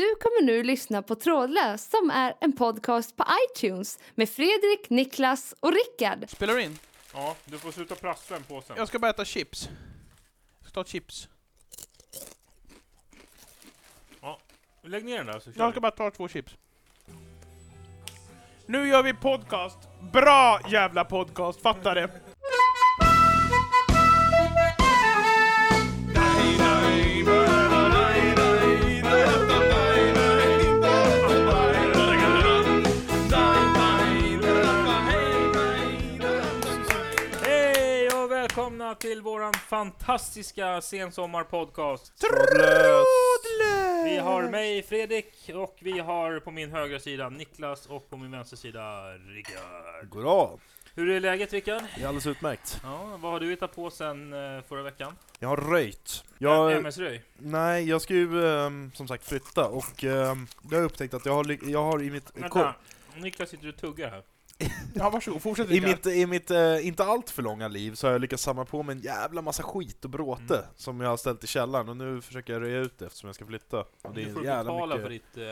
Du kommer nu lyssna på Trådlös som är en podcast på iTunes med Fredrik, Niklas och Rickard. Spelar du in? Ja, du får sluta prassla en påsen. Jag ska bara äta chips. Jag ska ta chips. Lägg ner den där så kör Jag vi. ska bara ta två chips. Nu gör vi podcast! Bra jävla podcast, fattar det! Till våran fantastiska sensommarpodcast. Trådlös! Vi har mig Fredrik och vi har på min högra sida Niklas och på min vänstra sida Rickard. Goddag! Hur är läget Rickard? Det är alldeles utmärkt. Ja, vad har du hittat på sen eh, förra veckan? Jag har röjt. Jag, MS-röj? nej, jag ska ju ehm, som sagt flytta och um, jag har upptäckt att jag har, ly- jag har i mitt... Vänta, Niklas sitter och tuggar här. Ja, varsågod, fortsätt I mitt, i mitt eh, inte allt för långa liv så har jag lyckats samla på mig en jävla massa skit och bråte Mm. som jag har ställt i källaren och nu försöker jag röja ut det eftersom jag ska flytta. Och det Du är får jävla betala för ditt... Eh,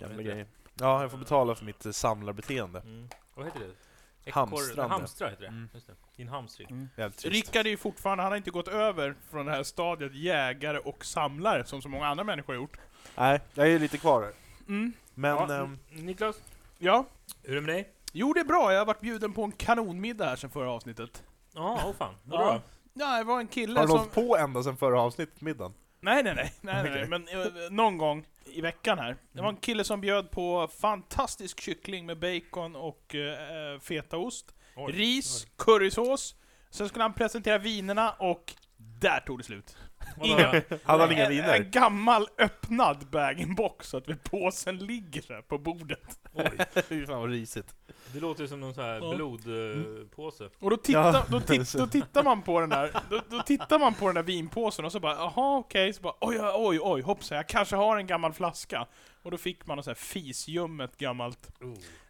jävla grejer. Ja, jag får betala för mitt eh, samlarbeteende. Mm. Vad heter det? Hamstrande. Hamstra heter det. Mm. Just det. Din hamstring. Trist. Rickard är ju fortfarande, han har inte gått över från det här stadiet jägare och samlare som så många andra människor har gjort. Nej, jag är lite kvar där. Mm. Men... ja, ehm, Niklas, Ja, hur är det med dig? Jo det är bra, jag har varit bjuden på en kanonmiddag här sen förra avsnittet. Ja, åh fan. Vadå Ja. då? Ja, det var en kille har du som... hållit på ända sedan förra avsnittet, middagen? Nej, nej, nej, nej, nej, Okej. men eh, någon gång i veckan här. Det var en kille som bjöd på fantastisk kyckling med bacon och eh, fetaost, Oj, ris, currysås. Sen skulle han presentera vinerna och där tog det slut. Inga- Hade han inga en, viner? en gammal öppnad bag-in-box så att påsen ligger här på bordet. Oj, Fy fan vad risigt. det låter som någon sån här Ja. blodpåse. Och då tittar, Ja. då, titt, då tittar man på den där, då, då tittar man på den där vinpåsen och så bara jaha okej, så bara oj oj oj, hoppsan jag kanske har en gammal flaska. Och då fick man något så här fisljummet gammalt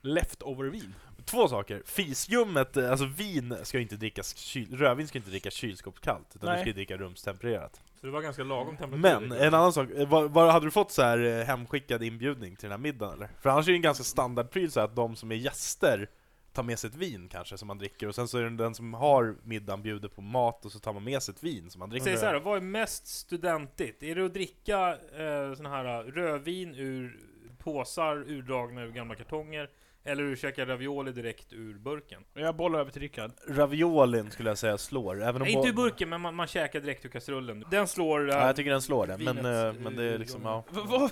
leftover-vin. Två saker. Fisljummet, eh, alltså vin ska inte drickas, kyl, rödvin ska inte drickas kylskåpskallt, utan Nej. du ska ju dricka rumstempererat. Så det var ganska lagom temperatur. Men, en annan sak, eh, var, var, hade du fått så här eh, hemskickad inbjudning till den här middagen eller? För annars är det en ganska standardpryl så att de som är gäster tar med sig ett vin kanske som man dricker, och sen så är det den som har middagen bjuder på mat och så tar man med sig ett vin som man dricker. Säg så här, vad är mest studentigt? Är det att dricka eh, såna här rödvin ur påsar urdragna ur gamla kartonger? Eller att käka ravioli direkt ur burken? Jag bollar över till Rickard. Raviolin skulle jag säga slår, även om... Nej, inte ur burken, men man, man käkar direkt ur kastrullen. Den slår... Ja, jag tycker den slår det, men, eh, men det är liksom, ja. Vad,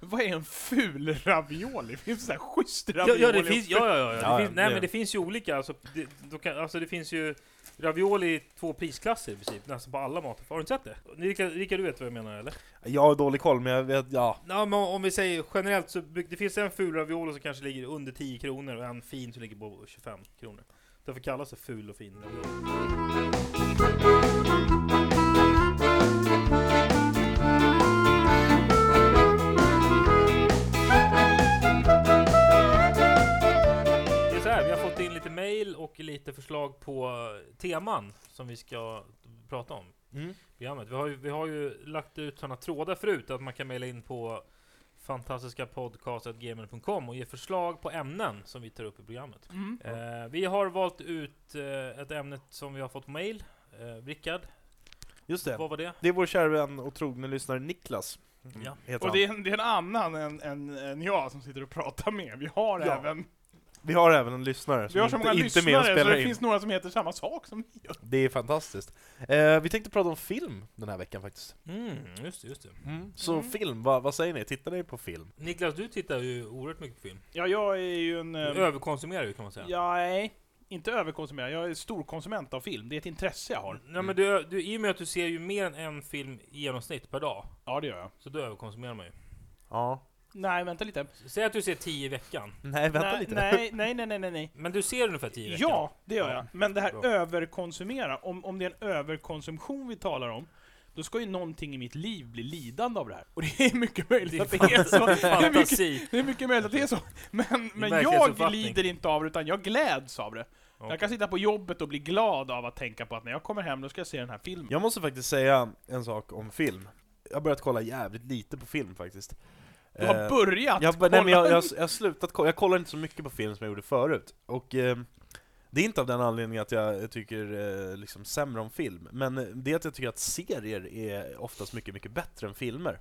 vad är en ful ravioli? Finns det så här schysst Ja, ravioli? ja, det finns, ja, ja, ja, det Ja, finns, nej det- men det finns ju olika, alltså det, då kan, alltså det finns ju ravioli i två prisklasser i princip, nästan på alla mat. Har du inte sett det? Rickard, Rickard, du vet vad jag menar eller? Jag har dålig koll, men jag vet, ja. Ja, men om vi säger generellt så det finns en ful ravioli som kanske ligger under 10 kronor och en fin som ligger på 25 kronor. Därför kallas det ful och fin ravioli. Lite förslag på teman som vi ska prata om Mm. programmet. Vi har ju, vi har ju lagt ut sådana trådar förut att man kan mejla in på fantastiska podcast.gmail.com och ge förslag på ämnen som vi tar upp i programmet. Mm. Eh, vi har valt ut eh, ett ämne som vi har fått mail. Eh, Rickard, Just det. vad var det? Det är vår kära vän och trogne lyssnare Niklas. Ja. Och det är, en, det är en annan än, än, än jag som sitter och pratar med. Vi har Ja. även Vi har även en lyssnare vi har så inte, många inte är med och lyssnare så spelar det in. finns några som heter samma sak som vi gör. Det är fantastiskt. Eh, vi tänkte prata om film den här veckan faktiskt. Mm, just det, just det. Så Mm. film, vad, vad säger ni? Tittar ni på film? Niklas, du tittar ju oerhört mycket på film. Ja, jag är ju en... Du eh, överkonsumerar ju kan man säga. Ja, nej, inte överkonsumerad. Jag är storkonsument av film. Det är ett intresse jag har. Nej, men du, du, I och med att du ser ju mer än en film i genomsnitt per dag, Ja, det gör jag. så då överkonsumerar man ju. Ja. Nej, vänta lite. Säg att du ser 10 i veckan. Nej, vänta nej, lite. Nej, nej, nej, nej, nej. Men du ser ungefär 10 i veckan? Ja, det gör Ja. jag. Men det här Bra. överkonsumera, om, om det är en överkonsumtion vi talar om, då ska ju någonting i mitt liv bli lidande av det här. Och det är mycket möjligt Det är att det är så. Det är mycket, det är mycket möjligt att det är så. Men, men jag lider inte av det, utan jag gläds av det. Jag kan sitta på jobbet och bli glad av att tänka på att när jag kommer hem, då ska jag se den här filmen. Jag måste faktiskt säga en sak om film. Jag har börjat kolla jävligt lite på film faktiskt. Du har Eh, börjat Jag, bara- nej, men jag, kolla. jag, jag har slutat kolla, jag kollar inte så mycket på film som jag gjorde förut. Och eh, det är inte av den anledningen att jag tycker eh, liksom sämre om film, men eh, det är att jag tycker att serier är oftast mycket, mycket bättre än filmer.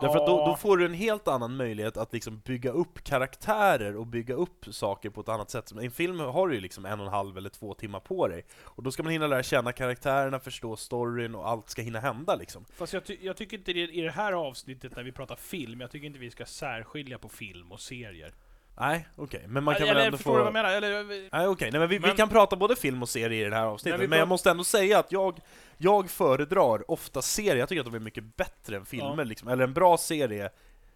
Därför att då, då får du en helt annan möjlighet att liksom bygga upp karaktärer och bygga upp saker på ett annat sätt. I en film har du ju liksom en och en halv eller två timmar på dig, och då ska man hinna lära känna karaktärerna, förstå storyn och allt ska hinna hända liksom. Fast jag, ty jag tycker inte det i det här avsnittet när vi pratar film, jag tycker inte vi ska särskilja på film och serier. Nej, okej, men man kan Eller väl ändå förstår få... du vad jag menar? Eller, Nej okej, nej men vi, vi Men- kan prata både film och serie i det här avsnittet, Men men, vi jag måste ändå säga att jag, jag föredrar ofta serier, jag tycker att de är mycket bättre än filmer Ja. liksom. Eller en bra serie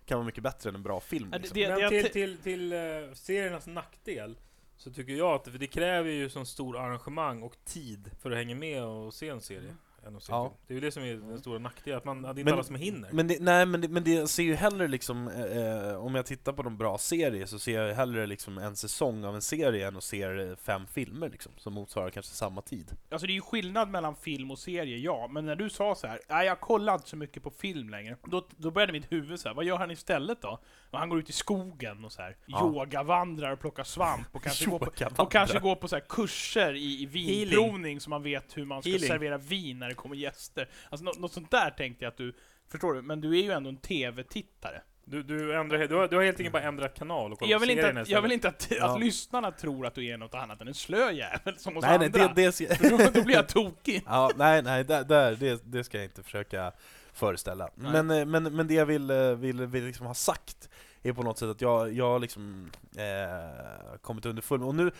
kan vara mycket bättre än en bra film liksom. det- Men jag till, te- till, till uh, seriernas nackdel så tycker jag att det, det kräver ju sån stor arrangemang och tid för att hänga med och se en serie. Än att se Ja. Det är ju det som är den stora nackdelen, att man, att det är inte Men- alla som hinner. Men det, nej men det, men det ser ju hellre liksom, eh, om jag tittar på de bra serier så ser jag hellre liksom en säsong av en serie än att se eh, fem filmer liksom, som motsvarar kanske samma tid. Alltså det är ju skillnad mellan film och serie, ja. Men när du sa så här, nej jag kollar inte så mycket på film längre. Då, då började mitt huvud så här, vad gör han istället då? Och han går ut i skogen och så här, Ja. yogavandrar och plockar svamp och kanske, går på, och kanske går på så här kurser i, i vinprovning så man vet hur man ska Healing. servera vin när det kommer gäster. Alltså något, något sånt där tänkte jag att du, förstår du? Men du är ju ändå en TV-tittare. Du, du, ändrar, du, har, du har helt enkelt bara ändrat kanal och kollat Jag vill inte, att, jag vill inte att, Ja. att lyssnarna tror att du är något annat än en slö jävel som hos Nej nej, andra. det, det ska, då, då blir jag tokig. Ja, nej, nej, där, där, det, det ska jag inte försöka föreställa. Nej. Men, eh, men, men det jag vill, eh, vill, vill liksom ha sagt är på något sätt att jag, jag har liksom eh, kommit underfund med, och nu,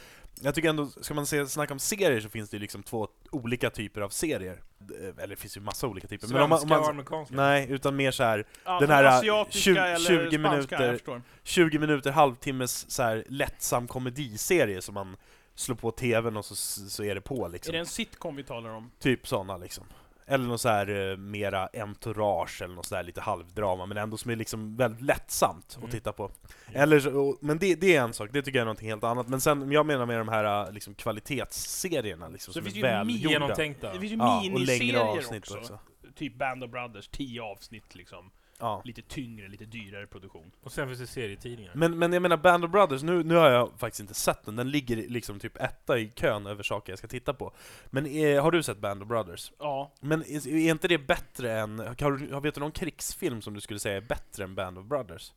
jag tycker ändå, ska man se, snacka om serier så finns det ju liksom två olika typer av serier. Eh, Eller det finns ju massa olika typer. Svenska om man, om man, och amerikanska. nej, utan mer så här Ja, Den här, äh, asiatiska 20 eller 20 spanska, minuter- jag förstår. 20 minuter, halvtimmes så här lättsam komediserie som man slår på tvn och så, så är det på Är liksom. det en sitcom vi talar om? Typ sådana liksom. Eller något så här eh, mera entourage eller något så där lite halvdrama, men ändå som är liksom väldigt lättsamt Mm. att titta på. Ja. Eller och, men det, det är en sak, det tycker jag är någonting helt annat. Men sen, jag menar med de här eh, liksom, kvalitetsserierna liksom, Så som är ju välgjorda. Det finns ju Ja, och längre miniserier avsnitt också. också. Typ Band of Brothers, 10 avsnitt liksom. Ja. Lite tyngre, lite dyrare produktion. Och sen finns det serietidningar. Men, men jag menar Band of Brothers, nu, nu har jag faktiskt inte sett den, den ligger liksom typ etta i kön över saker jag ska titta på. Men eh, har du sett Band of Brothers? Ja, Men är, är inte det bättre än, har du, vet du någon krigsfilm som du skulle säga är bättre än Band of Brothers?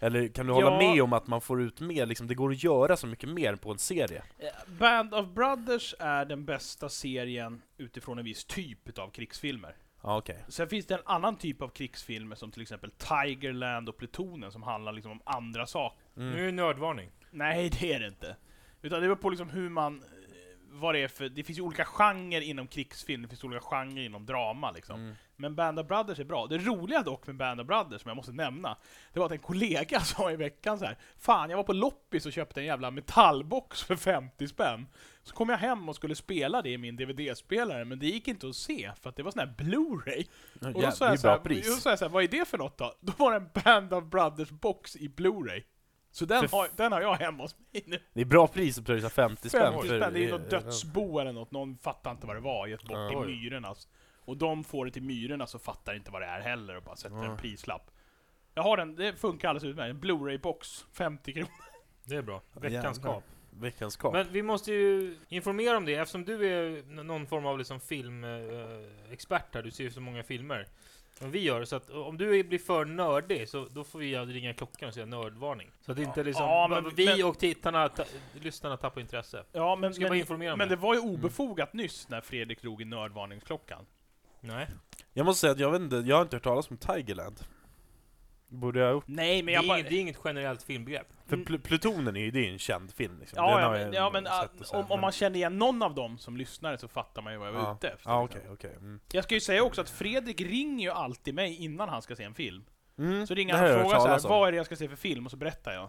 Eller kan du hålla Ja. med om att man får ut mer, liksom, det går att göra så mycket mer på en serie? Eh, Band of Brothers är den bästa serien utifrån en viss typ av krigsfilmer. Okej. Sen finns det en annan typ av krigsfilmer som till exempel Tigerland och Plutonen som handlar liksom om andra saker. Mm. Nu är det nördvarning. Nej, det är det inte. Utan det beror på liksom hur man... Vad det är för... Det finns ju olika genrer inom krigsfilm, det finns olika genrer inom drama liksom. Mm. Men Band of Brothers är bra. Det roliga dock med Band of Brothers, som jag måste nämna, det var att en kollega sa i veckan så här. Fan, jag var på loppis och köpte en jävla metallbox för 50 spänn. Så kom jag hem och skulle spela det i min DVD-spelare, men det gick inte att se, för att det var sån här Blu-ray. Ja, Och då sa jag så bra här, pris. då sa jag så här, vad är det för något då? Då var det en Band of Brothers-box i Blu-ray. Så den För har, den har jag hemma hos mig nu. Det är bra pris att pröjsa 50 spänn 50 för... spänn, det är ju eh, något dödsbo eller något, någon fattar inte vad det var, gett bort till Oj. myrornas. Och de får det till myrorna så fattar inte vad det är heller och bara sätter en prislapp. Jag har den, det funkar alldeles utmärkt. En Blu-ray-box, 50 kronor. Det är bra. Veckans kap. Veckans kap. Men vi måste ju informera om det, eftersom du är någon form av liksom filmexpert här, du ser ju så många filmer. Som vi gör, så att om du blir för nördig, så då får vi ringa klockan och säga nördvarning. Så att inte liksom, Ja, men- vi men- och tittarna, ta, lyssnarna tappar intresse. Ja, men, Ska men, informera om men det? det var ju obefogat nyss när Fredrik drog i nördvarningsklockan. Nej. Jag måste säga att jag vet inte, jag har inte hört talas om Tigerland. Borde jag ha gjort? Nej, men Det jag är, bara... inget, det är inget generellt filmbegrepp. För Mm. Pl- Plutonen är ju, det är en känd film liksom. Ja, ja, men, ja, men ah, här, om, om man känner igen någon av dem som lyssnare så fattar man ju vad jag var Ja. ute efter. Ja liksom. okej, okej. Mm. Jag ska ju säga också att Fredrik ringer ju alltid mig innan han ska se en film. Mm, Så ringer det han och frågar så här, vad är det jag ska se för film? Och så berättar jag.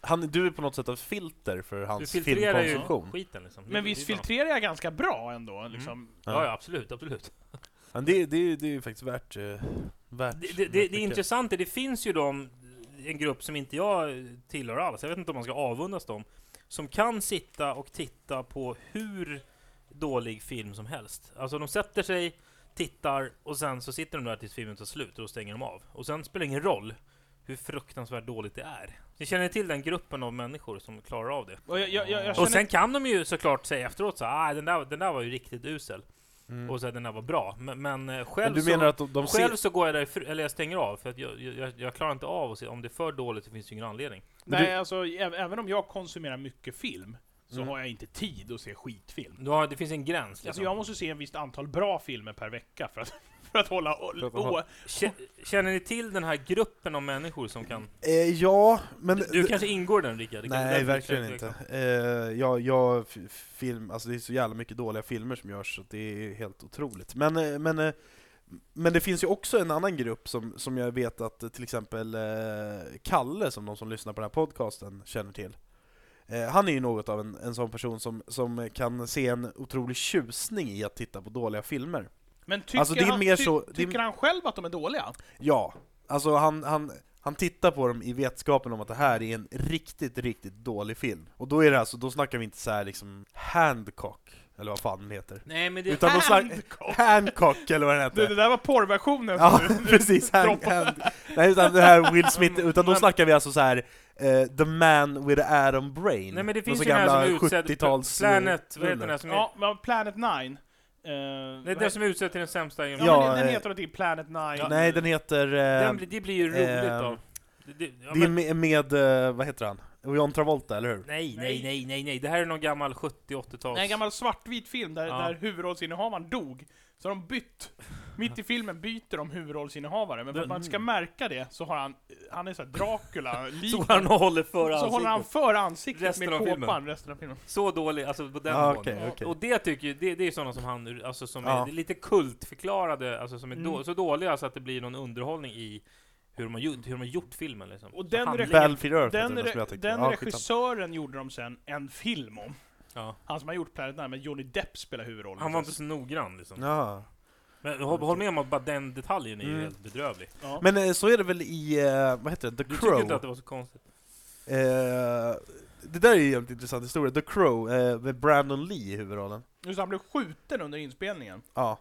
Han, du är på något sätt ett filter för Du hans filtrerar ju filmkonsumtion. skiten liksom. Men visst filtrerar jag ganska bra ändå, liksom. Ja, ja, absolut, absolut. Men det, det, det är ju faktiskt värt... Eh, värt Det, det, det, det är mycket. intressant, är det finns ju de, en grupp som inte jag tillhör alls, jag vet inte om man ska avundas dem, som kan sitta och titta på hur dålig film som helst. Alltså de sätter sig, tittar och sen så sitter de där tills filmen tar slut och då stänger de av. Och sen spelar det ingen roll hur fruktansvärt dåligt det är. Ni känner till den gruppen av människor som klarar av det? Och jag, jag, jag, jag Och sen kan de ju såklart säga efteråt så ah, den där, den där var ju riktigt usel. Mm. Och så här, den där var bra. Men, men eh, Men själv du så... menar att de, de Själv ser... så går jag där, eller jag stänger av, för att jag, jag, jag klarar inte av att se, om det är för dåligt så finns det ingen anledning. Men nej, alltså, ä- även om jag konsumerar mycket film, så Mm. har jag inte tid att se skitfilm. Du har, det finns en gräns liksom. Alltså jag måste se en visst antal bra filmer per vecka för att, för att hålla... Å- Känner ni till den här gruppen av människor som kan... Eh, ja, men... Du kanske ingår i den Rickard? Nej, du verkligen inte. Eh, jag, jag, film, alltså det är så jävla mycket dåliga filmer som görs, så det är helt otroligt. Men, eh, men, eh, men det finns ju också en annan grupp som, som jag vet att eh, till exempel eh, Kalle, som de som lyssnar på den här podcasten känner till. Han är ju något av en, en sån person som, som kan se en otrolig tjusning i att titta på dåliga filmer. Men tycker, alltså, han, ty så, tycker han själv att de är dåliga? Ja. Alltså han, han, han tittar på dem i vetskapen om att det här är en riktigt, riktigt dålig film. Och då är det alltså, då snackar vi inte så här liksom Handcock, eller vad fan den heter. Nej men det är Utan Handcock! Handcock, eller vad den heter. Det, det där var porrversionen. Ja, du, precis. Hand, hand, nej, utan det här Will Smith, utan då snackar vi alltså så här uh, The Man with the Atom Brain. Nej men det finns ju den här som är utsedd, Planet, vad heter den här som är... Ja, Planet 9. Det är den som är utsedd till den sämsta Ja, Ja, men den, eh, heter någonting Planet Nine. Nej, den heter... Eh, Den, blir- det blir ju roligt eh, av... Det, det, ja, det är med, med, eh, vad heter han? John Travolta, eller hur? nej, nej, nej, nej, nej. Det här är någon gammal 70-80-tals... Nej, en gammal svartvit film där, Ja. där huvudrollsinnehavaren dog. Så har de bytt. Mitt i filmen byter de huvudrollsinnehavare, men för att man ska märka det så har han, han är såhär Dracula, lik, Så han håller för så håller han ansiktet. för ansiktet Resten med av filmen. kåpan resten av filmen. Så dålig, alltså på den Ja, nivån. okej, okej. Och det tycker jag, det, det är sådana som han, alltså som Ja. är lite kultförklarade, alltså som är Mm. då, så dåliga så att det blir någon underhållning i hur de har gjort, hur de har gjort filmen liksom. Och den handlingen- Battlefield Earth Den, den re- tänkte. den Ja, regissören gjorde de sen en film om. ja. Han som har gjort Planet Nine, men Johnny Depp spelar huvudrollen. Han var inte så noggrann liksom. Ja. Men håll, håll med om att bara den detaljen är ju Mm. helt bedrövlig. Ja. Men eh, så är det väl i, eh, vad heter det, The Du tycker inte Crow? att det var så konstigt? Eh, det där är ju en jävligt intressant historia. The Crow, eh, med Brandon Lee i huvudrollen. Just han blev skjuten under inspelningen. Ja.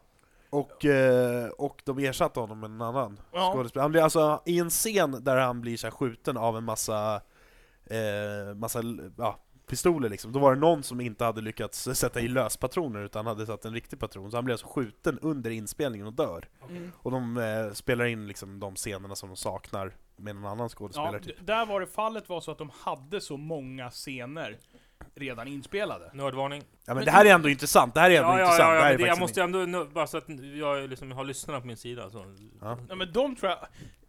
Och, eh, och de ersatte honom med en annan Ja. skådespelare. Han blir alltså, i en scen där han blir så här skjuten av en massa, eh, massa ja, pistoler liksom, då var det någon som inte hade lyckats sätta i löspatroner utan hade satt en riktig patron, så han blev alltså skjuten under inspelningen och dör. Mm. Och de eh, spelar in liksom de scenerna som de saknar med en annan skådespelare Ja, typ. där var det fallet var så att de hade så många scener redan inspelade. Nördvarning. Ja men det här är ändå intressant, det här är ändå Ja, ja, intressant. ja, det ja här är men det, jag faktiskt måste ändå, nu- bara så att jag liksom har lyssnarna på min sida så. Ja. Ja, men de tror jag...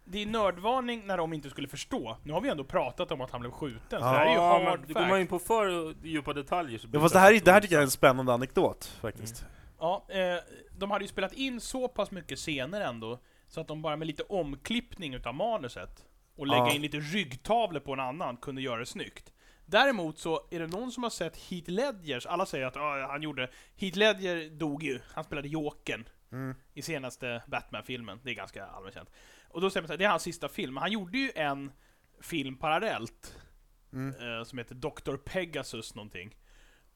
Det är nördvarning när de inte skulle förstå. Nu har vi ändå pratat om att han blev skjuten, så Ja, det här är ju Ja, hard men går man in fact. på för djupa detaljer så blir Ja, fast det här, är- det här tycker jag är en spännande anekdot faktiskt. Ja, eh, de hade ju spelat in så pass mycket scener ändå, så att de bara med lite omklippning utav manuset och lägga Ja. in lite ryggtavlor på en annan kunde göra det snyggt. Däremot så är det någon som har sett Heath Ledgers, alla säger att ah, han gjorde... Heath Ledger dog ju, han spelade Jokern Mm. i senaste Batman-filmen, det är ganska allmänt känt. Och då säger man så här, det är hans sista film, han gjorde ju en film parallellt Mm. eh, som heter Dr. Pegasus någonting.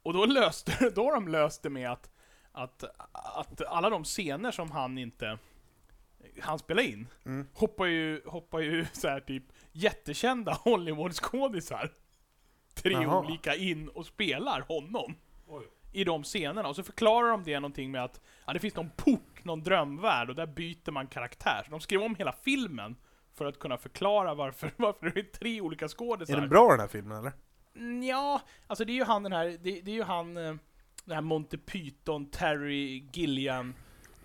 Och då löste då har de löst det med att, att, att alla de scener som han inte han spelade in, Mm. hoppar ju, hoppar ju så här typ jättekända Hollywoodskådisar. Tre Jaha. olika in och spelar honom. Oj. I de scenerna. Och så förklarar de det någonting med att ja, det finns någon port, någon drömvärld, och där byter man karaktär. Så de skrev om hela filmen för att kunna förklara varför, varför det är tre olika skådisar. Är den bra den här filmen eller? Mm, Ja, alltså det är ju han den här, det, det är ju han, eh, den här Monty Python, Terry Gilliam,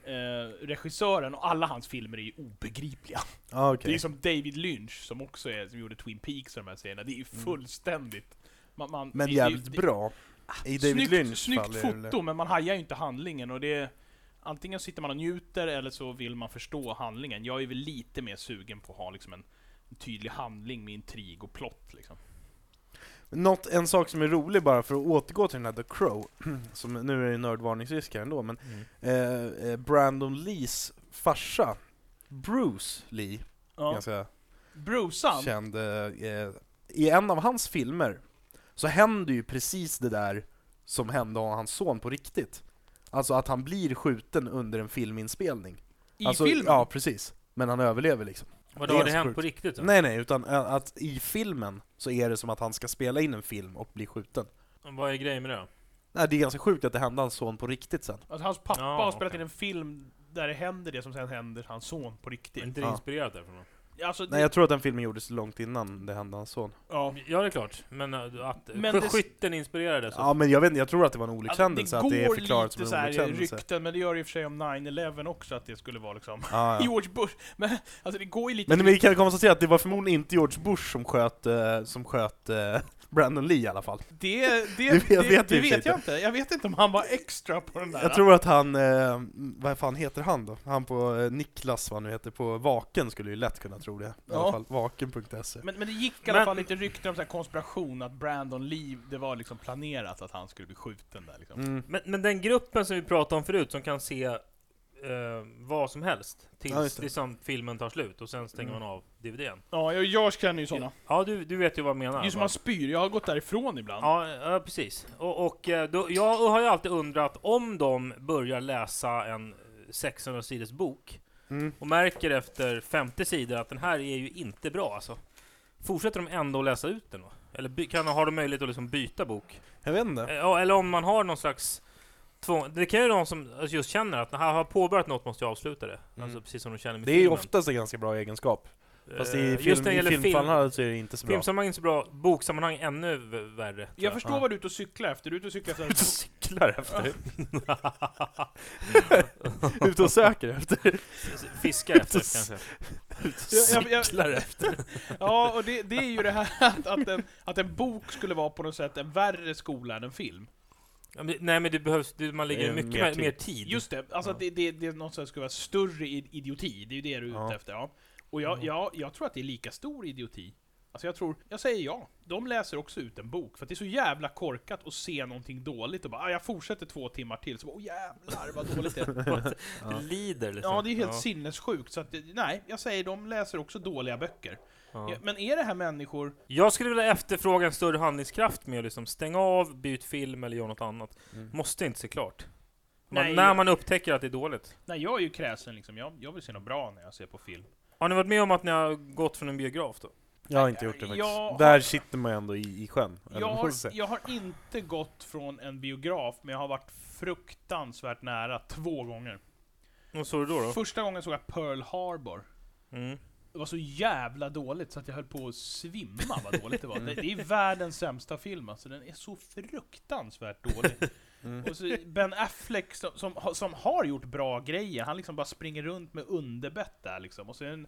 eh, regissören, och alla hans filmer är ju obegripliga. Ja Det är som David Lynch, som också är, som gjorde Twin Peaks och de här serierna, det är ju fullständigt... Man, man. Men det- jävligt det, bra. I David snyggt, Lynch Snyggt fall foto, men man hajar ju inte handlingen och det är, Antingen sitter man och njuter eller så vill man förstå handlingen. Jag är väl lite mer sugen på att ha liksom en, en tydlig handling med intrig och plott liksom. Något, en sak som är rolig bara för att återgå till den här The Crow, som nu är det nördvarningsrisk här ändå, men Mm. eh, eh, Brandon Lees farsa, Bruce Lee, Ja. ganska Brucean, känd, eh, eh, i en av hans filmer så händer ju precis det där som hände hans son på riktigt. Alltså att han blir skjuten under en filminspelning. i alltså, filmen? Ja, precis. Men han överlever liksom. Vadå, är har det hänt på riktigt? då? Nej nej, utan ä, att i filmen så är det som att han ska spela in en film och bli skjuten. Vad är grejen med det? Nej, det är ganska sjukt att det hände hans son på riktigt sen. Alltså, hans pappa Ja, har spelat okej. in en film där det händer det som sen händer hans son på Är riktigt. inte det Ja. inspirerat därifrån? Alltså, det, Nej, jag tror att den filmen gjordes långt innan det hände hans son. ja. Ja, det är klart. Men äh, att Men det- skytten inspirerades. Ja, men jag vet jag tror att det var en Alltså, olyckshändelse, att det är förklarat som lite så en här olyckshändelse. rykten, men det gör det i och för sig om 9-11 också, att det skulle vara liksom Ja, ja. George Bush. Men alltså det går ju lite... Men vi kan konstatera att det var förmodligen inte George Bush som sköt, eh, som sköt eh, Brandon Lee i alla fall. det, det, Det det, vet- vet det, vet inte. jag inte. Jag vet inte om han var extra på den där. Jag tror att han, eh, vad fan heter han då? Han på eh, Niklas, vad han nu heter, på Vaken skulle ju lätt kunna tro det. I Ja. alla fall, vaken.se. Men, men det gick i alla Men- fall lite rykten om så här konspiration, att Brandon Lee, det var liksom planerat att han skulle bli skjuten där liksom. Mm. Men, men den gruppen som vi pratade om förut, som kan se eh, vad som helst tills Ja, liksom, filmen tar slut och sen stänger Mm. man av DVDn. Ja, jag, jag känner ju sådana. Ja, du, du vet ju vad jag menar. Det är som man spyr, jag har gått därifrån ibland. Ja, ja precis. Och, och eh, då, jag har ju alltid undrat om de börjar läsa en 600 sidors bok Mm. och märker efter 50 sidor att den här är ju inte bra alltså. Fortsätter de ändå att läsa ut den då? Eller by, kan, har de möjlighet att liksom byta bok? Jag vet inte. Eh, Ja, eller om man har någon slags tvång. Det kan ju vara någon som just känner att när jag har påbörjat något måste jag avsluta det. Mm. Alltså precis som de känner med Det är ju filmen. oftast en ganska bra egenskap. Fast Eh, i, just film, när det i gäller film, filmfallen så är det inte så bra. filmsammanhang är så bra, boksammanhang ännu v- värre. tror Jag förstår Ja. vad du är ute och cyklar efter, du är ute och cyklar efter... Ute och cyklar efter. Ute och söker efter. Fiskar efter kanske. Jag- jag- jag- Cyklar efter. Ja, och det, det är ju det här att, att, en, att en bok skulle vara på något sätt en värre skola än en film. Ja, men, nej men det behövs, det, man lägger Eh, mycket mer mer, tid. mer tid. Just det, alltså Ja. det, det, det är något som skulle vara större i- idioti, det är ju det du är ute Ja. efter. Ja. Och jag, Mm. jag, jag tror att det är lika stor idioti. Alltså jag tror, jag säger ja. De läser också ut en bok, för att det är så jävla korkat att se någonting dåligt och bara ah, jag fortsätter två timmar till, så bara åh jävlar vad dåligt det är. Det lider liksom. Ja, det är helt sinnessjukt. Så att, nej, jag säger de läser också dåliga böcker. Ja. Ja, Men är det här människor... Jag skulle vilja efterfråga en större handlingskraft med att liksom stänga av, byt film eller göra något annat. Mm. Måste inte se klart. Man, Nej, när man upptäcker att det är dåligt. Nej, jag är ju kräsen liksom. Jag, jag vill se något bra när jag ser på film. Har ni varit med om att ni har gått från en biograf då? Jag har inte gjort det faktiskt. Jag har- Där sitter man ju ändå i, i sjön. eller Jag vad har, man ska säga. jag har inte gått från en biograf, men jag har varit fruktansvärt nära två gånger. Vad såg du då? då? Första gången såg jag Pearl Harbor. Mm. Det var så jävla dåligt så att jag höll på att svimma vad dåligt det var. Det, det är världens sämsta film alltså, den är så fruktansvärt dålig. Mm. Och så Ben Affleck som, som, har- som har gjort bra grejer, han liksom bara springer runt med underbett där liksom. Och så är det en,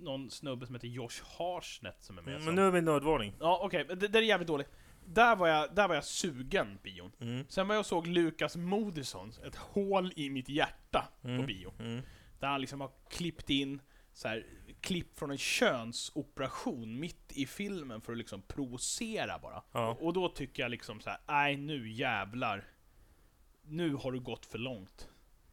någon snubbe som heter Josh Harsnett som är med. Men som- nu är vi i nödvarning. Ja okej, men det, det är jävligt dåligt. Där var jag, där var jag sugen bion. Mm. Sen var jag och såg Lukas Moodysson, Ett hål i mitt hjärta, på Mm. bio. Mm. Där han liksom har klippt in så här, klipp från en könsoperation mitt i filmen för att liksom provocera bara. Ja. Och då tycker jag liksom så här: nej nu jävlar. Nu har du gått för långt.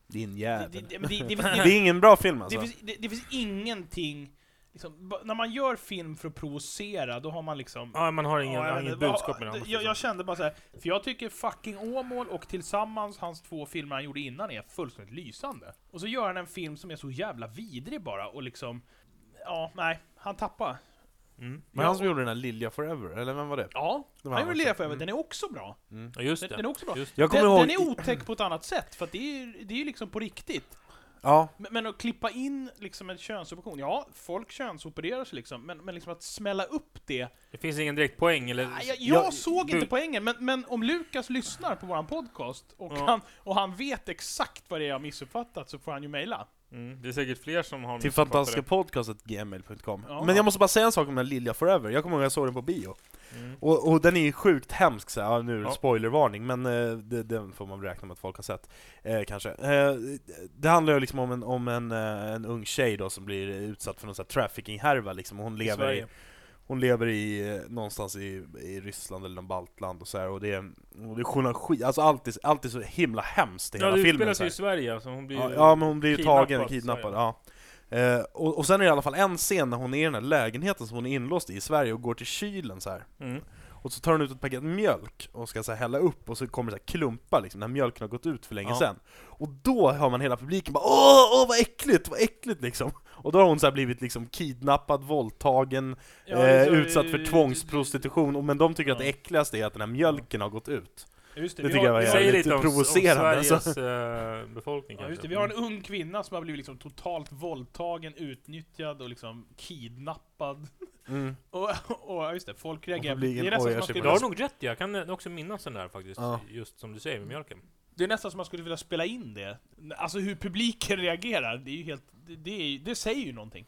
Din Det, jävel. det, det, det, det, Det det, är ingen bra film det, alltså. finns, det, det finns ingenting, liksom, när man gör film för att provocera, då har man liksom ja, man har ingen, Ja, har inget budskap med det. Jag, jag kände bara så här, för jag tycker fucking Åmål och tillsammans hans två filmer han gjorde innan är fullständigt lysande. Och så gör han en film som är så jävla vidrig bara och liksom, ja, nej, han tappar. Mm. Men han som gjorde den här Lilja Forever, eller vem var det? Ja, var han gjorde också. Forever, Mm. den är också bra. Mm. Ja, just Den, det. den är också bra. Just det. Jag kommer Den, ihåg... den är otäck på ett annat sätt, för att det är ju det är ju liksom på riktigt. Ja, Men, men att klippa in liksom en könsoperation, ja, folk könsopererar sig liksom, men, men liksom att smälla upp det Det finns ingen direkt poäng eller... Nej, Jag, jag Jag- såg inte du- poängen, men, men om Lukas lyssnar på våran podcast och, Ja. han, och han vet exakt vad det är jag missuppfattat så får han ju mejla. Mm. Det är säkert fler som har till missuppfattat fantastiskapodcast.gmail.com Ja. Men jag måste bara säga en sak om den här Lilja Forever, jag kommer ihåg att jag såg den på bio. Mm. Och, och den är ju sjukt hemsk så ja, nu är det Ja. spoilervarning, men eh, det, den får man räkna med att folk har sett, eh, kanske. Eh, det handlar ju liksom om en, om en, eh, en ung tjej då som blir utsatt för någon sån här trafficking-härva liksom, och hon lever i, Sverige. Hon lever i, någonstans i, i Ryssland eller någon baltland och så här, och det är, och det är journal- alltså allt är, allt är så himla hemskt i Ja, hela det filmen utspelar så sig här. i Sverige, alltså hon blir Ja, ja men hon blir ju tagen, så kidnappad, ja. ja. Eh, och, och sen är det i alla fall en scen när hon är i den här lägenheten som hon är inlåst i i Sverige och går till kylen så här. Mm. Och så tar hon ut ett paket mjölk och ska så här, hälla upp och så kommer det så klumpar liksom, när mjölken har gått ut för länge Ja. sedan. Och då hör man hela publiken bara åh, åh vad äckligt, vad äckligt liksom. Och då har hon så blivit liksom kidnappad, våldtagen, Ja, eh, utsatt för tvångsprostitution, och, men de tycker att det Ja. äckligaste är att den här mjölken har gått ut. Just det, Det vi tycker har, jag var säger lite om, om provocerande, Sveriges eh, befolkning Ja, just det, vi har en ung kvinna som har blivit liksom totalt våldtagen, utnyttjad och liksom kidnappad. Mm. Och, och just det, folk reagerar. Det är, nästan som man skulle Du har nog rätt jag kan också minnas den där faktiskt, Ja. just som du säger med mjölken. det är nästan som man skulle vilja spela in det. Alltså hur publiken reagerar, det är ju helt... Det, det, är, det säger ju någonting.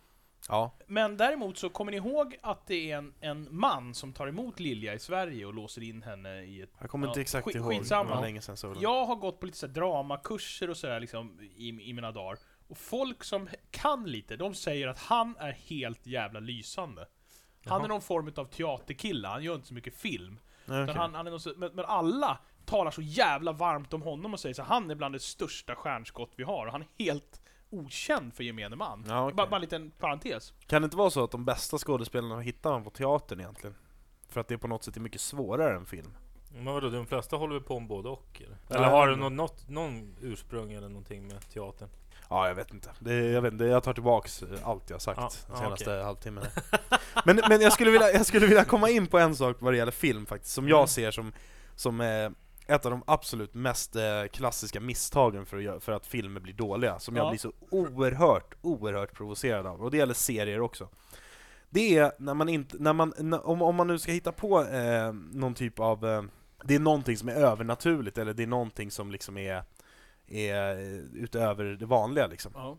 Ja. Men däremot så kommer ni ihåg att det är en, en man som tar emot Lilja i Sverige och låser in henne i ett... Jag kommer inte Ja, exakt skit- ihåg, skitsamma. det var länge sedan så. Jag har gått på lite så här dramakurser och sådär liksom i, i mina dagar. Och folk som kan lite, de säger att han är helt jävla lysande. Han Jaha. är någon form av teaterkille, han gör inte så mycket film. Nej, okej. han, han är någon, så- men, men alla talar så jävla varmt om honom och säger så han är bland det största stjärnskott vi har, och han är helt okänd för gemene man. Ja, okej. bara, bara en liten parentes. Kan det inte vara så att de bästa skådespelarna hittar man på teatern egentligen? För att det på något sätt är mycket svårare än film. Men vadå, de flesta håller väl på om både och? Eller, Ja, eller har det något, något, någon ursprung eller någonting med teatern? Ja, jag vet inte. Det, jag, vet inte. jag tar tillbaks eh, allt jag sagt Ja, den senaste okej. halvtimmen. men men jag, skulle vilja, jag skulle vilja komma in på en sak vad det gäller film faktiskt, som jag Mm. ser som, som eh, ett av de absolut mest eh, klassiska misstagen för att, för att filmer blir dåliga, som jag Ja. blir så oerhört, oerhört provocerad av. Och det gäller serier också. Det är när man inte, när man, när, om, om man nu ska hitta på eh, någon typ av, eh, det är någonting som är övernaturligt, eller det är någonting som liksom är, är eh, utöver det vanliga liksom. Ja.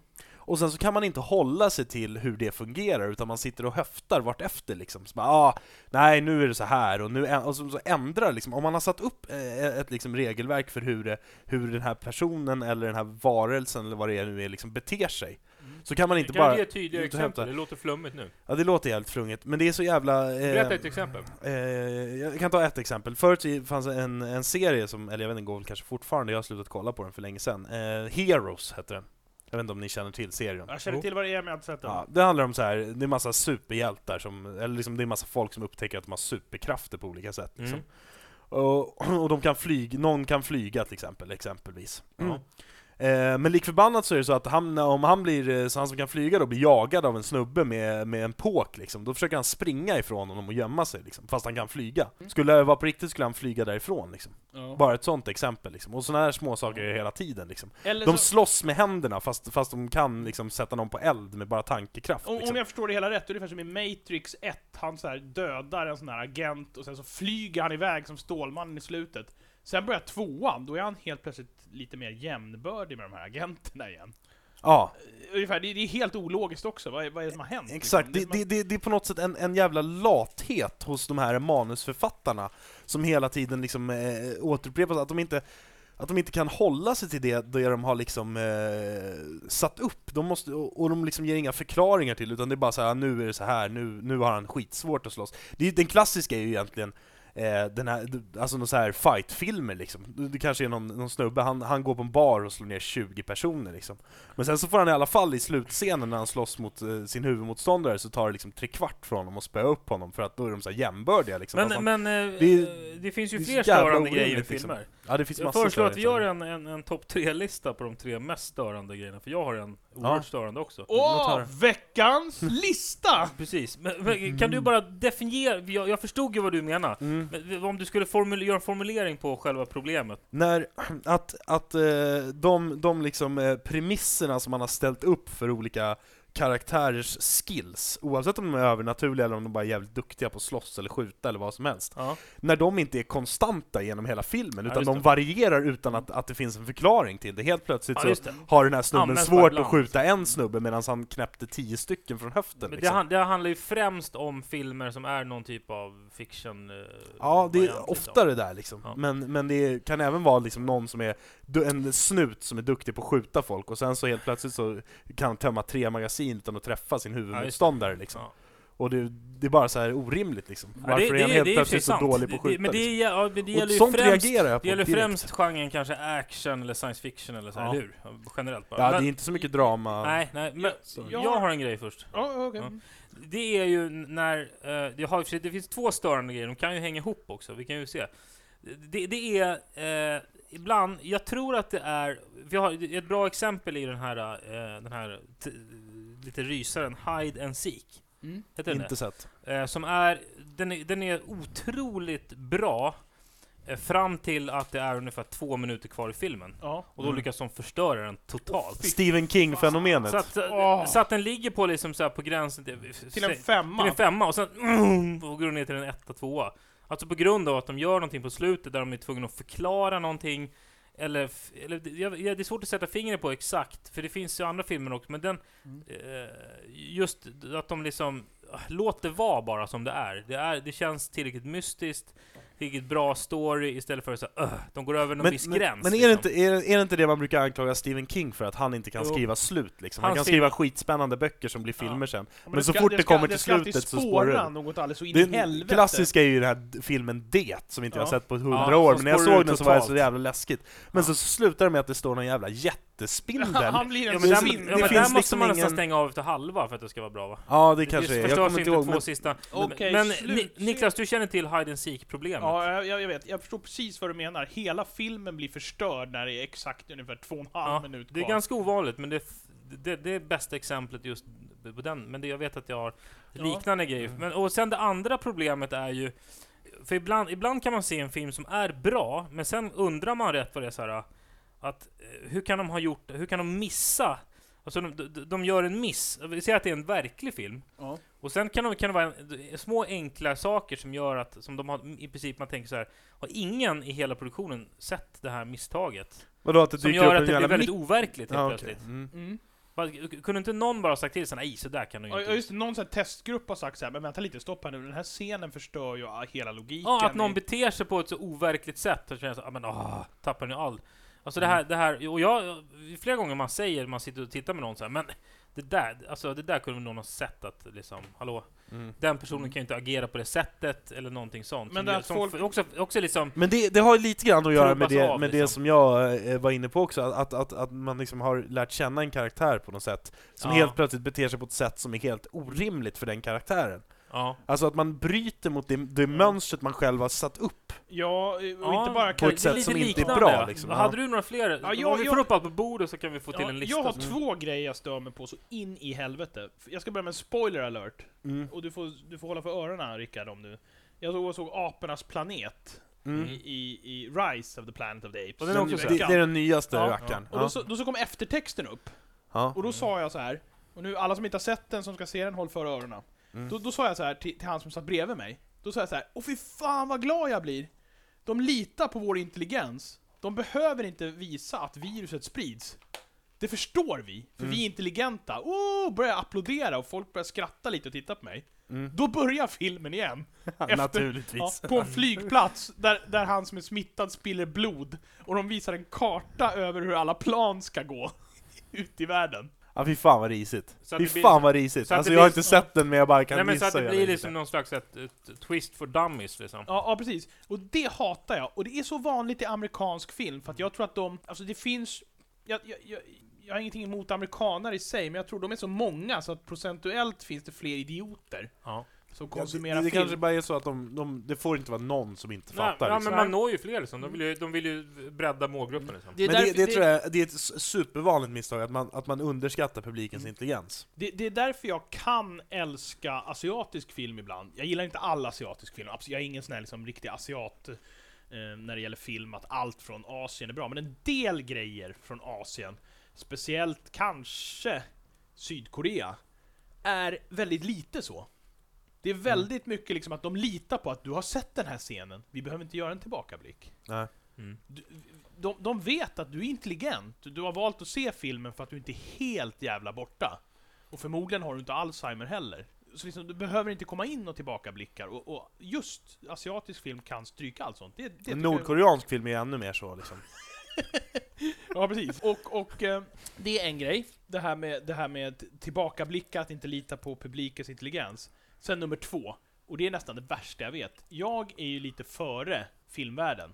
Och sen så kan man inte hålla sig till hur det fungerar, utan man sitter och höftar vartefter liksom. Så bara, ah, nej nu är det så här och nu och så, så ändrar liksom. Om man har satt upp eh, ett liksom regelverk för hur, det, hur den här personen eller den här varelsen eller vad det är nu är liksom beter sig, så kan man inte kan bara... ge tydliga exempel? Det låter flummigt nu. Ja det låter jävligt frunget, men det är så jävla... Eh, Berätta ett exempel. Eh, jag kan ta ett exempel. Förut fanns en, en serie som, eller jag vet inte, går väl kanske fortfarande, jag har slutat kolla på den för länge sedan. Eh, Heroes hette den. Jag vet inte om ni känner till serien? Jag känner till vad det är, men jag har inte sett den. Ja, det handlar om så här, det är massa superhjältar som, eller liksom det är massa folk som upptäcker att de har superkrafter på olika sätt liksom. Mm. och, och de kan flyga, någon kan flyga till exempel, exempelvis. Ja. Eh, men lik förbannat så är det så att han, om han blir, eh, så han som kan flyga då, blir jagad av en snubbe med, med en påk liksom, då försöker han springa ifrån honom och gömma sig liksom, fast han kan flyga. Skulle det vara på riktigt skulle han flyga därifrån liksom. Ja. Bara ett sånt exempel liksom. Och sådana här små saker är det hela tiden liksom. Eller De så, slåss med händerna fast, fast de kan liksom sätta någon på eld med bara tankekraft om, liksom. om jag förstår det hela rätt, det är ungefär som i Matrix 1, han så dödar en sån här agent och sen så flyger han iväg som Stålmannen i slutet. Sen börjar tvåan, då är han helt plötsligt lite mer jämnbördig med de här agenterna igen. Ja, Ungefär, det, det är helt ologiskt också, vad, vad är det som har hänt? exakt. liksom? Det, det, det, det är på något sätt en, en jävla lathet hos de här manusförfattarna som hela tiden liksom eh, återupprepas, att de inte att de inte kan hålla sig till det, det de har liksom eh, satt upp, de måste, och, och de liksom ger inga förklaringar till utan det är bara så här, nu är det så här, nu, nu har han skitsvårt att slåss. Det, den klassiska är ju egentligen eh, den här, alltså någon så här fight-filmer liksom. Det, kanske är någon, någon snubbe, han, han går på en bar och slår ner 20 personer liksom. Men sen så får han i alla fall i slutscenen när han slåss mot eh, sin huvudmotståndare så tar det liksom tre kvart från honom att spöa upp honom för att då är de så här jämbördiga liksom. Men, han, men eh, det- det, finns ju det är fler störande grejer i liksom. filmer. ja, det finns Jag massor föreslår att vi gör en, en, en topp tre-lista på de tre mest störande grejerna, för jag har en oerhört Ja. störande också. Åh, veckans lista! Precis, men, men kan du bara definiera, jag, jag förstod ju vad du menar, Mm. men om du skulle formul- göra en formulering på själva problemet. När, att, att eh, de, de liksom eh, premisserna som man har ställt upp för olika karaktärers skills, oavsett om de är övernaturliga eller om de bara är jävligt duktiga på att slåss eller skjuta eller vad som helst, Ja. när de inte är konstanta genom hela filmen, Ja, utan just de varierar utan att, att det finns en förklaring till det. Helt plötsligt Ja, så har den här snubben svårt att skjuta en snubbe medan han knäppte tio stycken från höften. Men det, Liksom. han, det handlar ju främst om filmer som är någon typ av fiction eh, Ja, det är liksom. oftare där liksom. Ja. Men, men det kan även vara liksom någon som är en snut som är duktig på att skjuta folk och sen så helt plötsligt så kan han tömma tre magasin utan att träffa sin huvudmotståndare liksom. Ja. Och det, det är bara så här orimligt liksom. Ja, Varför är han helt plötsligt så dålig på att Det- skjuta? Men det, är- liksom? ja, men det Och gäller ju sånt främst, reagerar jag på det gäller direkt. främst genren kanske action eller science fiction eller så, Ja. eller hur? Generellt bara. Ja, Men- det är inte så mycket drama. Nej, nej, men Så. jag har en grej först. Ja, okej. Ja. Det är ju när, eh, det, har, det finns två störande grejer, de kan ju hänga ihop också, vi kan ju se. Det, det är, eh, ibland, jag tror att det är, vi har ett bra exempel i den här, eh, den här lite rysaren Hide and Seek. Mm. Heter den Inte sett. det? Eh, som är, den är, den är otroligt bra eh, fram till att det är ungefär två minuter kvar i filmen. Ja. Och då Mm. lyckas de förstöra den totalt. Stephen King-fenomenet. Så att, eh, Åh. så att den ligger på liksom så här på gränsen till, Till en till femma. en femma och sen mm, och går ner till en etta, tvåa. Alltså på grund av att de gör någonting på slutet där de är tvungna att förklara någonting. Eller, eller jag, det är svårt att sätta fingret på exakt, för det finns ju andra filmer också, men den... Mm. Eh, just att de liksom... ah, Låt det vara bara som det är. Det, är, det känns tillräckligt mystiskt, tillräckligt bra story istället för att säga uh, de går över någon Men, viss men, gräns. men är, det liksom. inte, är, det- är det inte det man brukar anklaga Stephen King för? Att han inte kan Jo. skriva slut liksom? Han, Han kan skriva skitspännande böcker som blir filmer sen. Ja, Men så ska- fort det ska- kommer till slutet så spåra spårar det. något alldeles så in i Det helvete. klassiska är ju den här filmen Det, som inte jag har Ja. sett på hundra Ja, år, men när jag såg den så var det så jävla läskigt. Men Ja. så slutar det med att det står någon jävla jättespindel. Han blir en Ja, men där, svin- ja, det men finns där måste liksom man nästan ingen- stänga av efter halva för att det ska vara bra va? Ja, det kanske är. Jag kommer inte ihåg. två Men, sista. Okej, men slut. Ni, Niklas, du känner till Hide and Seek-problemet? Ja, jag, jag vet. Jag förstår precis vad du menar. Hela filmen blir förstörd när det är exakt ungefär två och en halv Ja, minut kvar. Det är ganska ovanligt, men det, det, det är bästa exemplet just på den. Men det, jag vet att jag har Ja. liknande grejer. Men, och sen det andra problemet är ju... För ibland, ibland kan man se en film som är bra, men sen undrar man rätt vad det är så här, att eh, hur kan de ha gjort Hur kan de missa? Alltså de, de, de gör en miss. Vi säger att det är en verklig film. Ja. Och sen kan, de, kan det vara en, små enkla saker som gör att, som de har, i princip man tänker så här, har ingen i hela produktionen sett det här misstaget? vadå, att det Som gör att det blir väldigt overkligt helt Ja, plötsligt. Mm. Mm. Bara, Kunde inte någon bara sagt till sig nej, så där kan du inte... ja, just det, någon sån här testgrupp har sagt så här, men vänta lite, stopp här nu, den här scenen förstör ju ah, hela logiken. Ja, att någon beter sig på ett så overkligt sätt och känner så, ah, men ah, tappar ni all... Alltså det här, det här, och jag, flera gånger man säger, man sitter och tittar med någon så här, men det där, alltså det där kunde någon ha sett att liksom, hallå, Mm. den personen kan ju inte agera på det sättet, eller någonting sånt. Men som, det som folk- också, också liksom, Men det, det har ju lite grann att göra med det, av, med det liksom. som jag eh, var inne på också, att, att, att man liksom har lärt känna en karaktär på något sätt, som Ja. helt plötsligt beter sig på ett sätt som är helt orimligt för den karaktären. Ja. Alltså att man bryter mot det, det mönstret man själv har satt upp. Ja, och Ja, inte bara på ett sätt som inte är bra, liksom. Hade du några fler? Ja, Ja, jag- vi jag- får upp allt på bordet så kan vi få till Ja, en lista. jag har som- två grejer jag stör mig på så in i helvete. Jag ska börja med en spoiler alert. Mm. Och du får, du får hålla för öronen Rickard om du... Jag såg, såg Apornas planet Mm. i, i, i Rise of the Planet of the Apes. Den också Det, är den nyaste Ja. rackaren. Och då, så, då så kom eftertexten upp. Ja. Och då sa jag så här. och nu alla som inte har sett den som ska se den, håll för öronen. Mm. Då, då sa jag så här till, till han som satt bredvid mig. Då sa jag så här. Åh fy fan vad glad jag blir! De litar på vår intelligens. De behöver inte visa att viruset sprids. Det förstår vi, för Mm. vi är intelligenta. Oh, börjar applådera och folk börjar skratta lite och titta på mig. Mm. Då börjar filmen igen. Efter- Naturligtvis. Ja, på en flygplats där, där han som är smittad spiller blod. Och de visar en karta över hur alla plan ska gå ut i världen. Ja fy fan vad risigt. Så Fy det blir- fan vad risigt. så att Alltså det jag har blir- inte sett den men jag bara kan Nej men så gissa att det blir liksom någon slags ett, ett twist for dummies liksom. Ja, ja, precis. Och det hatar jag. Och det är så vanligt i amerikansk film, för att jag tror att de... Alltså det finns... Jag, jag, jag, jag har ingenting emot amerikaner i sig, men jag tror de är så många så att procentuellt finns det fler idioter Ja. Som Ja, konsumerar det, det film. kanske bara är så att de, de, det får inte vara någon som inte Nej, fattar. ja, liksom. men man når ju fler liksom. De vill ju, de vill ju bredda målgruppen liksom. Det är, Men det, därför, det, tror jag, det är ett supervanligt misstag, att man, att man underskattar publikens Mm. intelligens. det, det är därför jag kan älska asiatisk film ibland. Jag gillar inte all asiatisk film, absolut. jag är ingen sån här liksom riktig asiat eh, när det gäller film, att allt från Asien är bra. Men en del grejer från Asien, speciellt kanske Sydkorea, är väldigt lite så. Det är väldigt mycket liksom att de litar på att du har sett den här scenen, vi behöver inte göra en tillbakablick. Nej. Mm. Du, de, de vet att du är intelligent, du har valt att se filmen för att du inte är helt jävla borta. Och förmodligen har du inte Alzheimer heller. Så liksom, du behöver inte komma in och tillbakablickar. Och, och just asiatisk film kan stryka allt sånt. Det, det tycker jag- Nordkoreansk film är ännu mer så liksom. Ja, precis. Och, och eh, det är en grej. Det här med, det här med tillbakablickar, att inte lita på publikens intelligens. Sen nummer två, och det är nästan det värsta jag vet. Jag är ju lite före filmvärlden.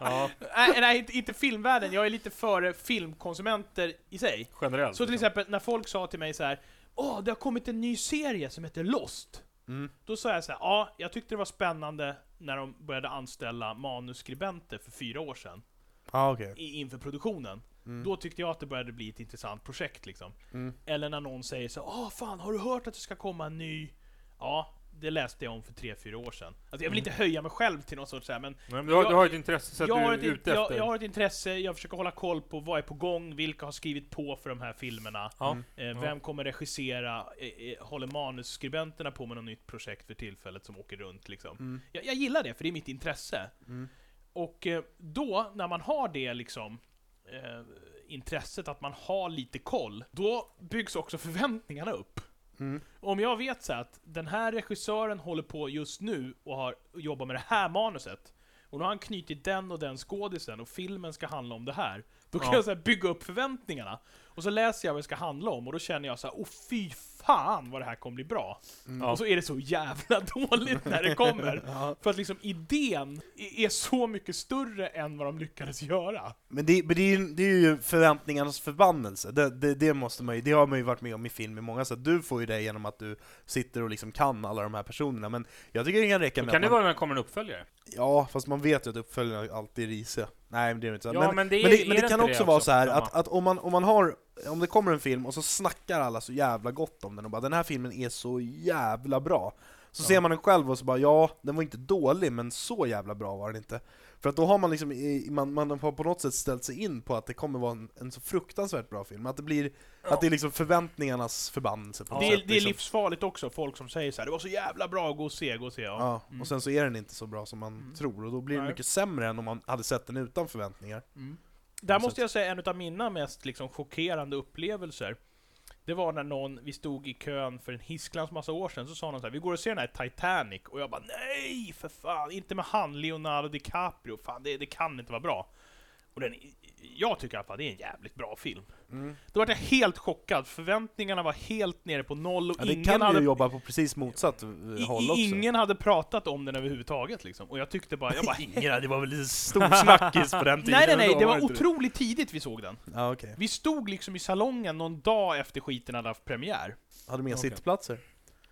Ja, nej, nej inte, inte filmvärlden, jag är lite före filmkonsumenter i sig. generellt. Så till liksom. exempel när folk sa till mig så här. Åh, det har kommit en ny serie som heter Lost. Mm. Då sa jag så här, ja, jag tyckte det var spännande när de började anställa manusskribenter för fyra år sedan. Okej. i- inför produktionen. Mm. Då tyckte jag att det började bli ett intressant projekt liksom. Mm. Eller när någon säger så Åh fan, har du hört att det ska komma en ny? Ja, det läste jag om för tre fyra år sedan. Alltså jag vill inte höja mig själv till något sorts så här, men Nej, men du, har, jag- du har ett intresse så att jag du har, är ett, ute jag, efter. jag har ett intresse, jag försöker hålla koll på vad är på gång, vilka har skrivit på för de här filmerna. Ja. Eh, vem kommer regissera? Eh, eh, håller manusskribenterna på med något nytt projekt för tillfället som åker runt liksom? Mm. Jag, jag gillar det, för det är mitt intresse. Mm. Och eh, då, när man har det liksom eh, intresset, att man har lite koll, då byggs också förväntningarna upp. Mm. Om jag vet så att den här regissören håller på just nu och har och jobbar med det här manuset, och nu har han knutit den och den skådisen och filmen ska handla om det här. Då kan Ja. jag så här bygga upp förväntningarna. Och så läser jag vad det ska handla om och då känner jag så här, åh fy fan vad det här kommer bli bra. Ja. Och så är det så jävla dåligt när det kommer. Ja. För att liksom idén är så mycket större än vad de lyckades göra. Men, det, men det, är ju, det är ju förväntningarnas förbannelse, det, det, det, måste man ju, det har man ju varit med om i film i många sätt. Du får ju det genom att du sitter och liksom kan alla de här personerna, men jag tycker det kan räcka Då med kan att det man, vara när det kommer en uppföljare? Ja, fast man vet ju att uppföljarna alltid är risiga. Nej, men det är inte så. Ja, men, men det är- men det, men det det kan också vara så här att, att om, man, om man har, om det kommer en film och så snackar alla så jävla gott om den och bara 'den här filmen är så jävla bra' Så Ja. ser man den själv och så bara 'ja, den var inte dålig, men så jävla bra var den inte' För att då har man liksom, i- man, man har på något sätt ställt sig in på att det kommer vara en, en så fruktansvärt bra film, att det blir, att det är liksom förväntningarnas förbannelse på det, är, sätt, det är liksom. livsfarligt också, folk som säger så här, det var så jävla bra, gå och se, gå och se. Ja. Ja, Mm. och sen så är den inte så bra som man tror, och då blir det Nej. mycket sämre än om man hade sett den utan förväntningar. Mm. Där måste jag säga en av mina mest liksom, chockerande upplevelser. Det var när någon, vi stod i kön för en hisklans massa år sedan, så sa någon så här, vi går och ser den här Titanic, och jag bara nej för fan, inte med han, Leonardo DiCaprio, fan det, det kan inte vara bra. Och den, jag tycker i alla fall det är en jävligt bra film. Då var jag helt chockad, förväntningarna var helt nere på noll och Ja, ingen kan hade ju jobba på precis motsatt I, håll också. ingen hade pratat om den överhuvudtaget liksom. Och jag tyckte bara, jag bara Ingen, det var väl lite stor snackis på den tiden? Nej nej nej, det var otroligt tidigt vi såg den. Ja, okej. Vi stod liksom i salongen någon dag efter skiten hade haft premiär. Hade de inga Okej. sittplatser?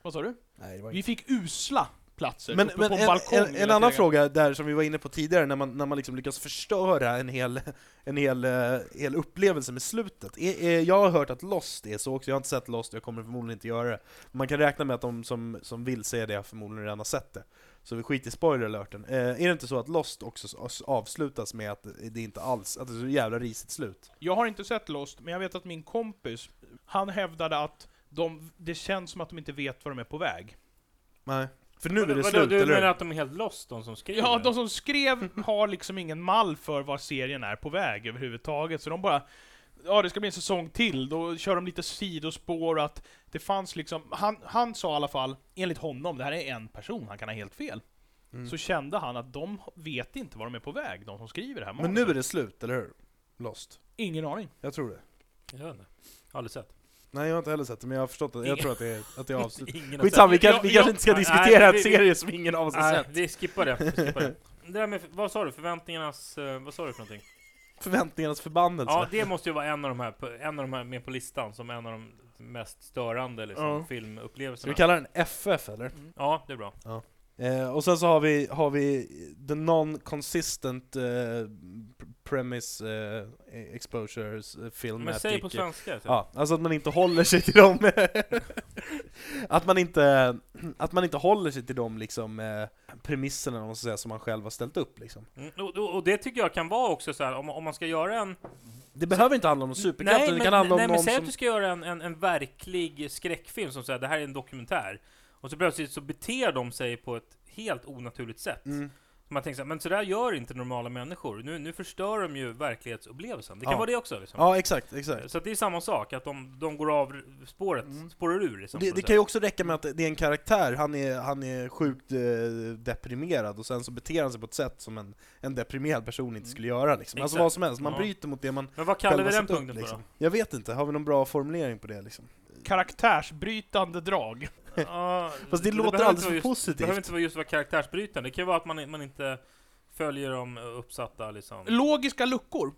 Vad sa du? Nej, Vi fick usla platser Men, uppe men på en, en, balkong. en, en annan fråga där som vi var inne på tidigare, när man, när man liksom lyckas förstöra en hel, en hel, eh, hel upplevelse med slutet. Jag har hört att Lost är så också, jag har inte sett Lost, jag kommer förmodligen inte göra det. Man kan räkna med att de som, som vill se det förmodligen redan har sett det. Så vi skiter i spoiler-alerten. Eh, är det inte så att Lost också avslutas med att det inte alls, att det är så jävla risigt slut? Jag har inte sett Lost, men jag vet att min kompis, han hävdade att de, det känns som att de inte vet var de är på väg. Nej. För nu är det Vadå, slut, Du eller menar hur? att de är helt lost, de som skriver? Ja, det? de som skrev har liksom ingen mall för var serien är på väg överhuvudtaget, så de bara Ja, det ska bli en säsong till, då kör de lite sidospår att det fanns liksom, han, han sa i alla fall, enligt honom, det här är en person, han kan ha helt fel. Mm. Så kände han att de vet inte var de är på väg, de som skriver det här Men nu är det slut, eller hur? Lost. Ingen aning. Jag tror det. Jag vet inte. Aldrig sett. Nej, jag har inte heller sett det, men jag har förstått att jag tror att det är, att det är avslut. Ingen har Skitsamma, vi, sett. kanske, vi Jag- kanske inte ska diskutera nej, en vi- serie som ingen av oss har sett. vi skippar det. Vi skippar det. det där med, vad sa du? Förväntningarnas... eh, vad sa du för någonting? Förväntningarnas förbannelse. Ja, det måste ju vara en av de här, en av de här med på listan som en av de mest störande liksom, Ja. Ska filmupplevelserna. vi kalla den FF eller? Ja, det är bra. Eh, och sen så har vi, har vi the non-consistent eh, pr- premise eh, exposures eh, filmatic. Men säg på svenska. så. Ja, alltså att man inte håller sig till dem Att man inte, att man inte håller sig till de liksom eh, premisserna man säga, som man själv har ställt upp liksom. Mm, och, och, det tycker jag kan vara också så här, om, om man ska göra en... Det behöver inte handla om någon superkraft, nej, det kan handla om nej, men säg som... att du ska göra en, en, en verklig skräckfilm som säger det här är en dokumentär. Och så plötsligt så beter de sig på ett helt onaturligt sätt. Mm. Man tänker så här, men så där gör inte normala människor. Nu, nu förstör de ju verklighetsupplevelsen. Det kan Ja. vara det också. Liksom. Ja, exakt, exakt. Så att det är samma sak, att de, de går av spåret, Mm. spårar ur liksom. Det, det kan ju också räcka med att det är en karaktär, han är, han är sjukt eh, deprimerad och sen så beter han sig på ett sätt som en, en deprimerad person inte skulle göra liksom. Alltså vad som helst, man Ja. bryter mot det man Men vad kallar vi den upp, punkten för liksom. då? Jag vet inte, har vi någon bra formulering på det liksom? karaktärsbrytande drag. Ja, Fast det låter behöver alldeles för just, positivt. Det behöver inte vara just vara karaktärsbrytande. Det kan ju vara att man, man inte följer de uppsatta liksom. Logiska luckor.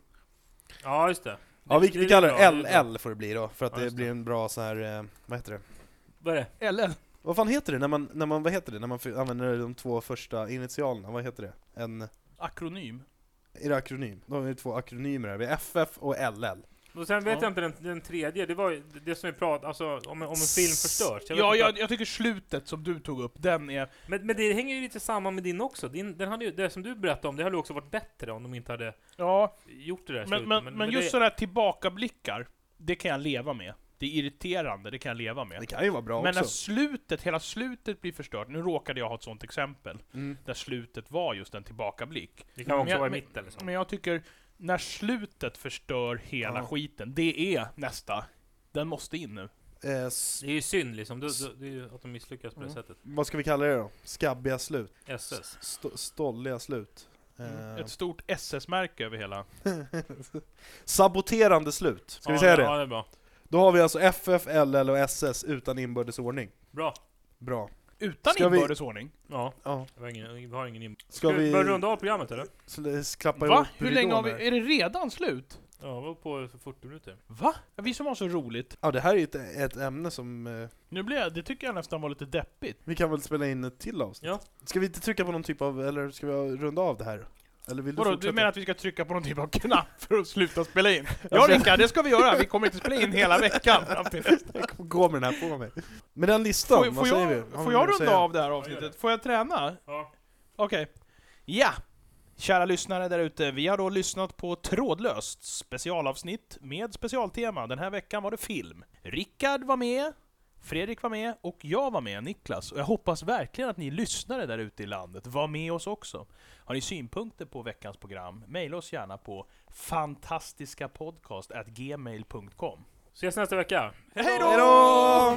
Ja, just det. Ja, vi, Det- vi det kallar det det. LL får det bli då, för att Ja, det blir en bra så här, eh, vad heter det? Vad är det? Eller? Vad fan heter det när man, när man, vad heter det, när man använder de två första initialerna, vad heter det? En, Akronym. är det akronym? Då har vi två akronymer här, vi har FF och LL. Och sen vet Ja. jag inte den, den tredje, det var ju det som vi pratade alltså om, om en film förstörs. Jag Ja, jag, jag tycker slutet som du tog upp, den är... Men, men det hänger ju lite samman med din också. Din, den hade ju, det som du berättade om, det hade ju också varit bättre om de inte hade Ja, gjort det där men, slutet. men, men, just det, sådana här tillbakablickar, det kan jag leva med. Det är irriterande, det kan jag leva med. Det kan ju vara bra Men när också. slutet, hela slutet blir förstört, nu råkade jag ha ett sånt exempel, Mm. där slutet var just en tillbakablick. det kan också Men jag- vara i men- mitten liksom. Men jag tycker, när slutet förstör hela Ja. skiten, det är nästa. Den måste in nu. Eh, s- Det är ju synd liksom, du, du, det att de misslyckas på det Mm. sättet. vad ska vi kalla det då? Skabbiga slut? SS. St- stolliga slut? Eh, Ett stort SS-märke över hela. saboterande slut, ska vi ja, säga ja, det? Ja, det är bra. Då har vi alltså FF, LL och SS utan inbördes ordning. Bra. Bra. Utan Ska vi- inbördes ordning. Ja, Ja, vi har ingen, vi har ingen in... ska vi börja runda av programmet eller? sl- klappa Va? ihop Hur länge har vi... Är det redan slut? Ja, vi var på för 40 minuter. Va? Vi som har så roligt. Ja, det här är ju ett, ett ämne som... Eh, Nu blir jag, det tycker jag nästan var lite deppigt. vi kan väl spela in ett till avsnitt? Ja. Ska vi inte trycka på någon typ av, eller ska vi runda av det här? Eller vill du Vadå, fortsätta? du menar att vi ska trycka på någon typ av knapp för att sluta spela in? Ja Rickard, det ska vi göra. Vi kommer inte spela in hela veckan fram till nästa. Jag kommer gå med den här på mig. Med den listan, Får, vad får säger jag, vi? Har får vi jag att runda säga? av det här avsnittet? Får jag träna? Ja. Okej. Ja! Kära lyssnare där ute, vi har då lyssnat på Trådlöst specialavsnitt med specialtema. Den här veckan var det film. Rickard var med, Fredrik var med och jag var med, Niklas. Och jag hoppas verkligen att ni lyssnare där ute i landet var med oss också. Har ni synpunkter på veckans program, mejla oss gärna på fantastiskapodcast.gmail.com Ses nästa vecka. Hej då! Hej då!